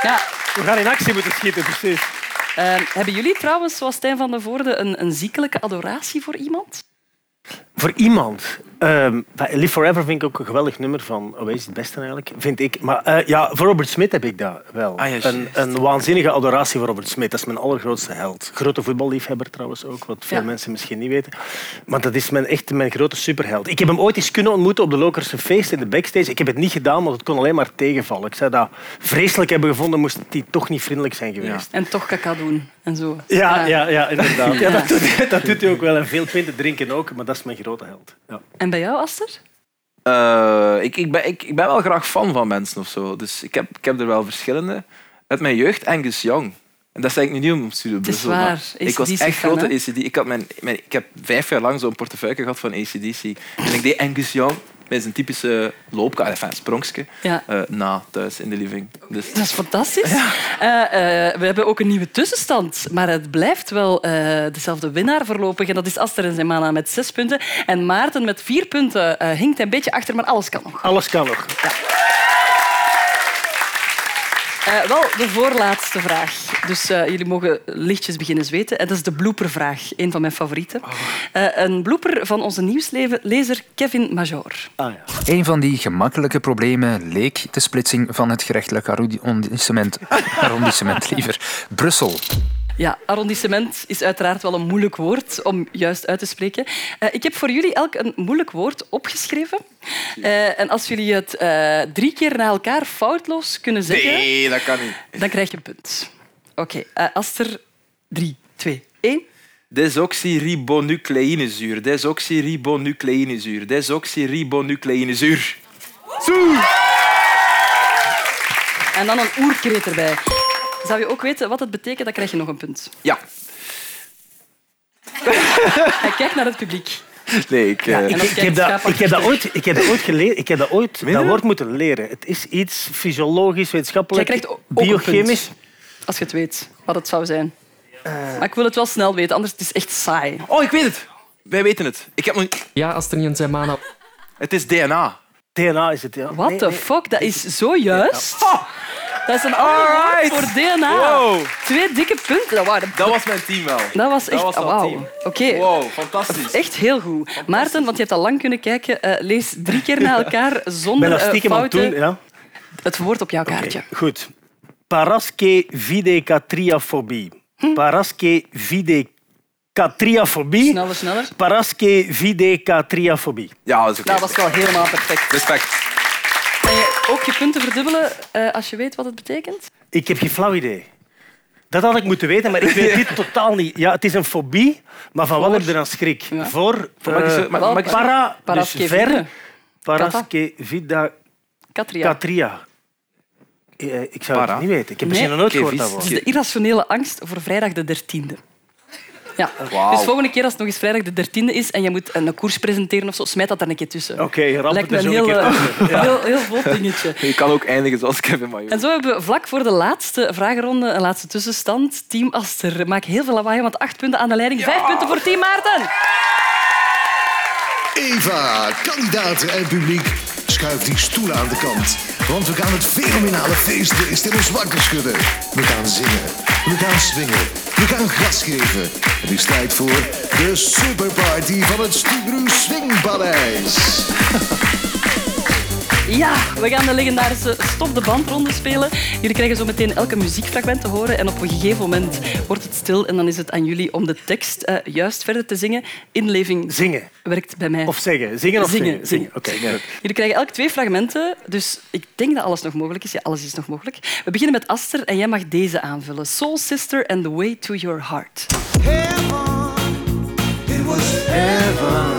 Ja. we gaan in actie moeten schieten, precies. Eh, hebben jullie trouwens, zoals Stijn van de Voorde, een, een ziekelijke adoratie voor iemand? Voor iemand. Ehm, Live Forever vind ik ook een geweldig nummer van Oasis, het beste eigenlijk, vind ik. Maar eh, ja, voor Robert Smith heb ik dat wel. Ah, een, een waanzinnige adoratie voor Robert Smith. Dat is mijn allergrootste held. Grote voetballiefhebber trouwens ook, wat veel Ja. mensen misschien niet weten. Maar dat is mijn, echt mijn grote superheld. Ik heb hem ooit eens kunnen ontmoeten op de Lokerse feest in de backstage. Ik heb het niet gedaan, want het kon alleen maar tegenvallen. Ik zou dat vreselijk hebben gevonden, moest hij toch niet vriendelijk zijn geweest. En toch kaka doen en zo. Ja, ja, ja, inderdaad. Ja, Ja. dat, doet, dat doet hij ook wel. En veel pinten drinken ook, maar dat is mijn grote held. Ja. En bij jou, Aster? Eh, ik, ik, ben, ik, ik ben wel graag fan van mensen of zo. Dus ik heb, ik heb er wel verschillende. Uit mijn jeugd, Angus Young. En dat zei ik niet om Studio Het is Brussel, maar waar, Ik was echt grote? ACD. Ik, had mijn, mijn, ik heb vijf jaar lang zo'n portefeuille gehad van ACDC. En ik deed Angus Young met zijn typische loopka, enfin, sprongske, Ja. eh, na thuis in de living. Dus, Dat is fantastisch. Eh, eh, we hebben ook een nieuwe tussenstand. Maar het blijft wel eh, dezelfde winnaar voorlopig. En dat is Aster en Zemana met zes punten. En Maarten met vier punten eh, hinkt een beetje achter, maar alles kan nog. Alles kan nog. Eh, wel, de voorlaatste vraag. Dus eh, jullie mogen lichtjes beginnen zweten. En dat is de bloopervraag, een van mijn favorieten. Eh, een blooper van onze nieuwslezer Kevin Major. Ah, ja. Een van die gemakkelijke problemen leek de splitsing van het gerechtelijk arrondissement, arrondissement liever, Brussel. Ja, arrondissement is uiteraard wel een moeilijk woord om juist uit te spreken. Eh, ik heb voor jullie elk een moeilijk woord opgeschreven. Eh, en als jullie het eh, drie keer na elkaar foutloos kunnen zeggen, nee, dat kan niet. dan krijg je een punt. Oké, eh, Aster, drie, twee, één. Desoxyribonucleïnezuur, desoxyribonucleïnezuur, desoxyribonucleïnezuur. Zoe! En dan een oerkreet erbij. Zou je ook weten wat het betekent, dan krijg je nog een punt. Ja. Hij kijkt naar het publiek. Nee, ik... Ja, eh, ik, als heb dat, ik heb dat ooit, ik heb dat ooit geleerd. Ik heb dat ooit dat woord moeten leren. Het is iets fysiologisch, wetenschappelijk, een biochemisch. punt, als je het weet wat het zou zijn. Maar ik wil het wel snel weten, anders is het echt saai. Oh, ik weet het. Wij weten het. Ik heb nog... Ja, Astrid en Zemana. Het is DNA. DNA is het, ja. What Nee, the nee. fuck? Dat is zo juist. Dat is een woord voor DNA. Wow. Twee dikke punten. Dat, waren, Dat was mijn team wel. dat was echt... was dat Wauw. team. Oké. Wow, fantastisch. Echt heel goed. Maarten, want je hebt al lang kunnen kijken, eh, lees drie keer na elkaar ben zonder dat eh, stiekem aan het fouten doen. Ja. het woord op jouw kaartje. Goed. Paraskevidecatriafobie. Paraskevidecatriafobie. Sneller, sneller. Paraskevidecatriafobie. Ja, dat is oké. Dat was wel helemaal perfect. Respect. Kan je ook je punten verdubbelen eh, als je weet wat het betekent? Ik heb geen flauw idee. Dat had ik moeten weten, maar ik weet dit totaal niet. Ja, het is een fobie, maar van wat heb je dan schrik? Voor ik zo- para, dus ver, paraskevida Katria. catria. Eh, Ik zou Para. het niet weten. Ik heb Nee. misschien nog nooit gehoord dat Het woord. is de irrationele angst voor vrijdag de 13e. Ja. Dus volgende keer als het nog eens vrijdag de 13e is en je moet een koers presenteren of zo, smijt dat er een keer tussen. Oké, ramp Lijkt het me er een zo heel, een keer eh. Ja. heel, heel vlot dingetje. Je kan ook eindigen zoals Kevin Major. En zo hebben we vlak voor de laatste vragenronde een laatste tussenstand. Team Aster maakt heel veel lawaai, want acht punten aan de leiding. Vijf punten voor Team Maarten. Eva, kandidaten en publiek, schuift die stoelen aan de kant. Want we gaan het fenomenale feestbeest in ons wakker schudden. We gaan zingen, we gaan swingen, we gaan gas geven. Het is tijd voor de superparty van het Stubru Swingpaleis. Ja, we gaan de legendarische Stop de Bandronde spelen. Jullie krijgen zo meteen elke muziekfragment te horen en op een gegeven moment wordt het stil en dan is het aan jullie om de tekst eh, juist verder te zingen. Inleving Zingen. werkt bij mij. Of zeggen. Zingen of Zingen, zingen? Zingen. Oké, goed. Jullie krijgen elk twee fragmenten, dus ik denk dat alles nog mogelijk is. Ja, alles is nog mogelijk. We beginnen met Aster en jij mag deze aanvullen. Soul Sister and the Way to Your Heart. It was heaven.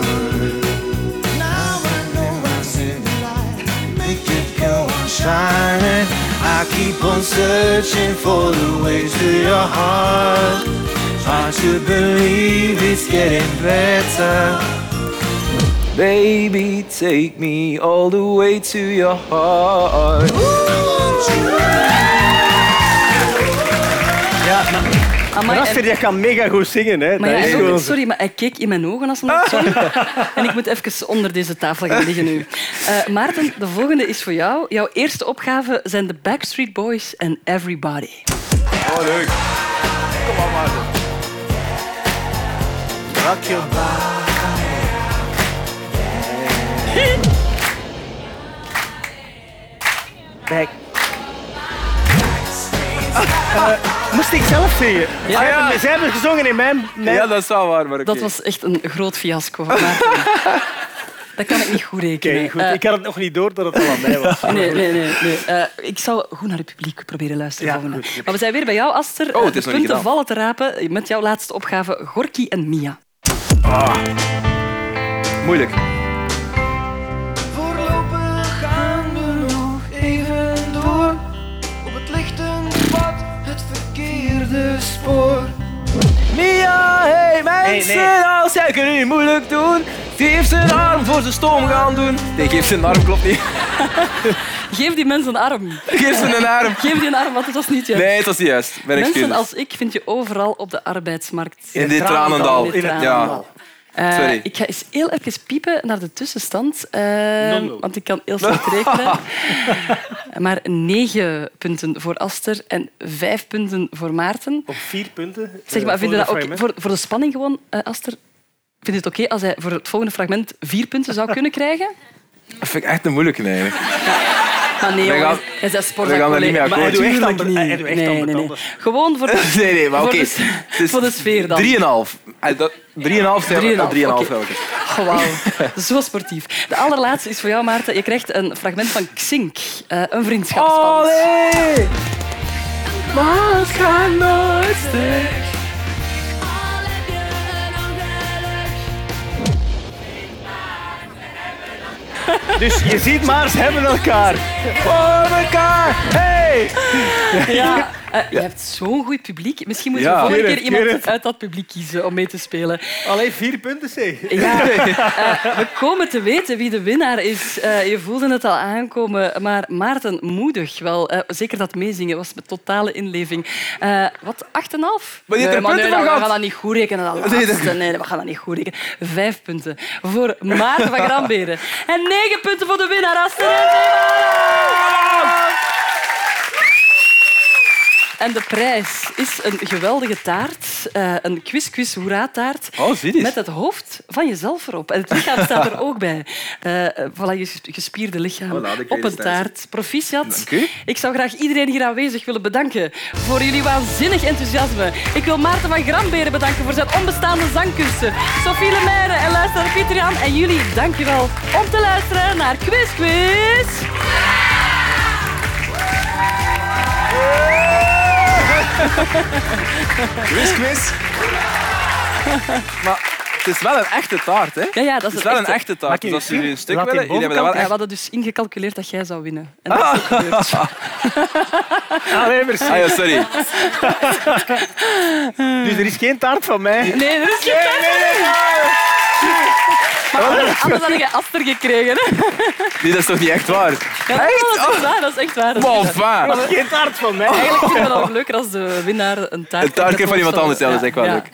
Shining. I keep on searching for the way to your heart. Try to believe it's getting better. Baby, take me all the way to your heart. Ja, maar... Amai, Rasser, en- je kan mega goed zingen. Hè. Maar ja, is gewoon... sorry, maar hij keek in mijn ogen als hij dat zong. en ik moet even onder deze tafel gaan liggen nu. Eh, Maarten, de volgende is voor jou. Jouw eerste opgave zijn de Backstreet Boys en Everybody. Oh, leuk. Kom op, Maarten. Rock your Back. Eh, moest ik zelf zingen? Ja. Zij, hebben, zij hebben gezongen in mijn... mijn... Ja, dat is wel waar, maar. Dat was echt een groot fiasco dat kan ik niet goed rekenen. Goed. Eh, ik had het nog niet door dat het al aan mij was. Nee, nee, nee. nee. Eh, ik zou goed naar het publiek proberen luisteren. Ja, goed. Maar we zijn weer bij jou, Aster. Oh, Eh, het is de nog niet punten vallen te rapen met jouw laatste opgave, Gorky en Mia. Moeilijk. Spoor. Mia, hey mensen, Nee, nee. als jij kan niet moeilijk doen. Geef zijn arm voor ze stom gaan doen. Nee, geef zijn arm, klopt niet. Geef die mensen een arm. Geef ze een arm. Geef die een arm, want het was niet juist. Nee, het was niet juist. Mensen excuses. als ik vind je overal op de arbeidsmarkt. In dit tranendal. In dit Ja. Eh, Sorry. ik ga eens heel even piepen naar de tussenstand. eh, want ik kan heel slecht rekenen. maar negen punten voor Aster en vijf punten voor Maarten. Op vier punten. Zeg maar, Eh, vind je dat ook voor, voor de spanning gewoon, eh, Aster? Vind je het oké als hij voor het volgende fragment vier punten zou kunnen krijgen? Dat vind ik echt een moeilijke eigenlijk. Maar nee, We jongen, gaan- hij is we gaan er niet mee Maar akkoord. hij doet echt nee, nee, nee. Gewoon voor de, Nee, nee, maar voor oké. voor de sfeer dan. 3,5. Eh, dat- 3,5 zijn we. 3,5, 3,5 oké. elke. Oh, wauw. Zo sportief. De allerlaatste is voor jou, Maarten. Je krijgt een fragment van Xink, eh, een vriendschapsband. Allee! Maar het gaat nooit stuk. Dus je ziet maar, hebben elkaar. Voor elkaar! Hey! Ja, eh, je hebt zo'n goed publiek. Misschien moeten we Ja. volgende keer iemand uit dat publiek kiezen om mee te spelen. Alleen vier punten, zeg. Ja, eh, we komen te weten wie de winnaar is. Eh, je voelde het al aankomen, maar Maarten moedig wel. Eh, zeker dat meezingen was met totale inleving. Eh, wat, 8,5? Maar je hebt er maar punten nee, voor we gaan dat niet goed rekenen. Dat Nee, laatste. dat- Nee, we gaan dat niet goed rekenen. Vijf punten voor Maarten van Gramberen. En negen punten voor de winnaar, Aster en de prijs is een geweldige taart. eh, een quiz-quiz hoera taart. Oh, zie eens. Met het hoofd van jezelf erop. En het lichaam staat er ook bij. Eh voilà, je gespierde lichaam Voilà, op een taart. Proficiat. Dank u. Ik zou graag iedereen hier aanwezig willen bedanken voor jullie waanzinnig enthousiasme. Ik wil Maarten van Gramberen bedanken voor zijn onbestaande zangkunsten. Sophie Lemaire en luisteraar Pieter Jan. En jullie, dank je wel om te luisteren naar Quiz Quiz. Quiz, quiz. Maar het is wel een echte taart, hè? Ja, ja, dat is het is wel een echte. taart. Dus als jullie een stuk Laat willen, jullie hebben dat Ja, wel we echt... hadden dus ingecalculeerd dat jij zou winnen. En dat is. Allee, merci. Ah ja, sorry. Dus er is geen taart van mij. Nee, er is geen Maar anders, anders had ik een aster gekregen. Hè? Nee, dat is toch niet echt waar? Ja, dat is echt waar. Dat is echt waar. Dat is Bon, echt waar. geen taart van mij. Eigenlijk vinden we het nog leuker als de winnaar een taart Een taart krijgt van iemand anders, ja, dat is echt wel Ja. leuk.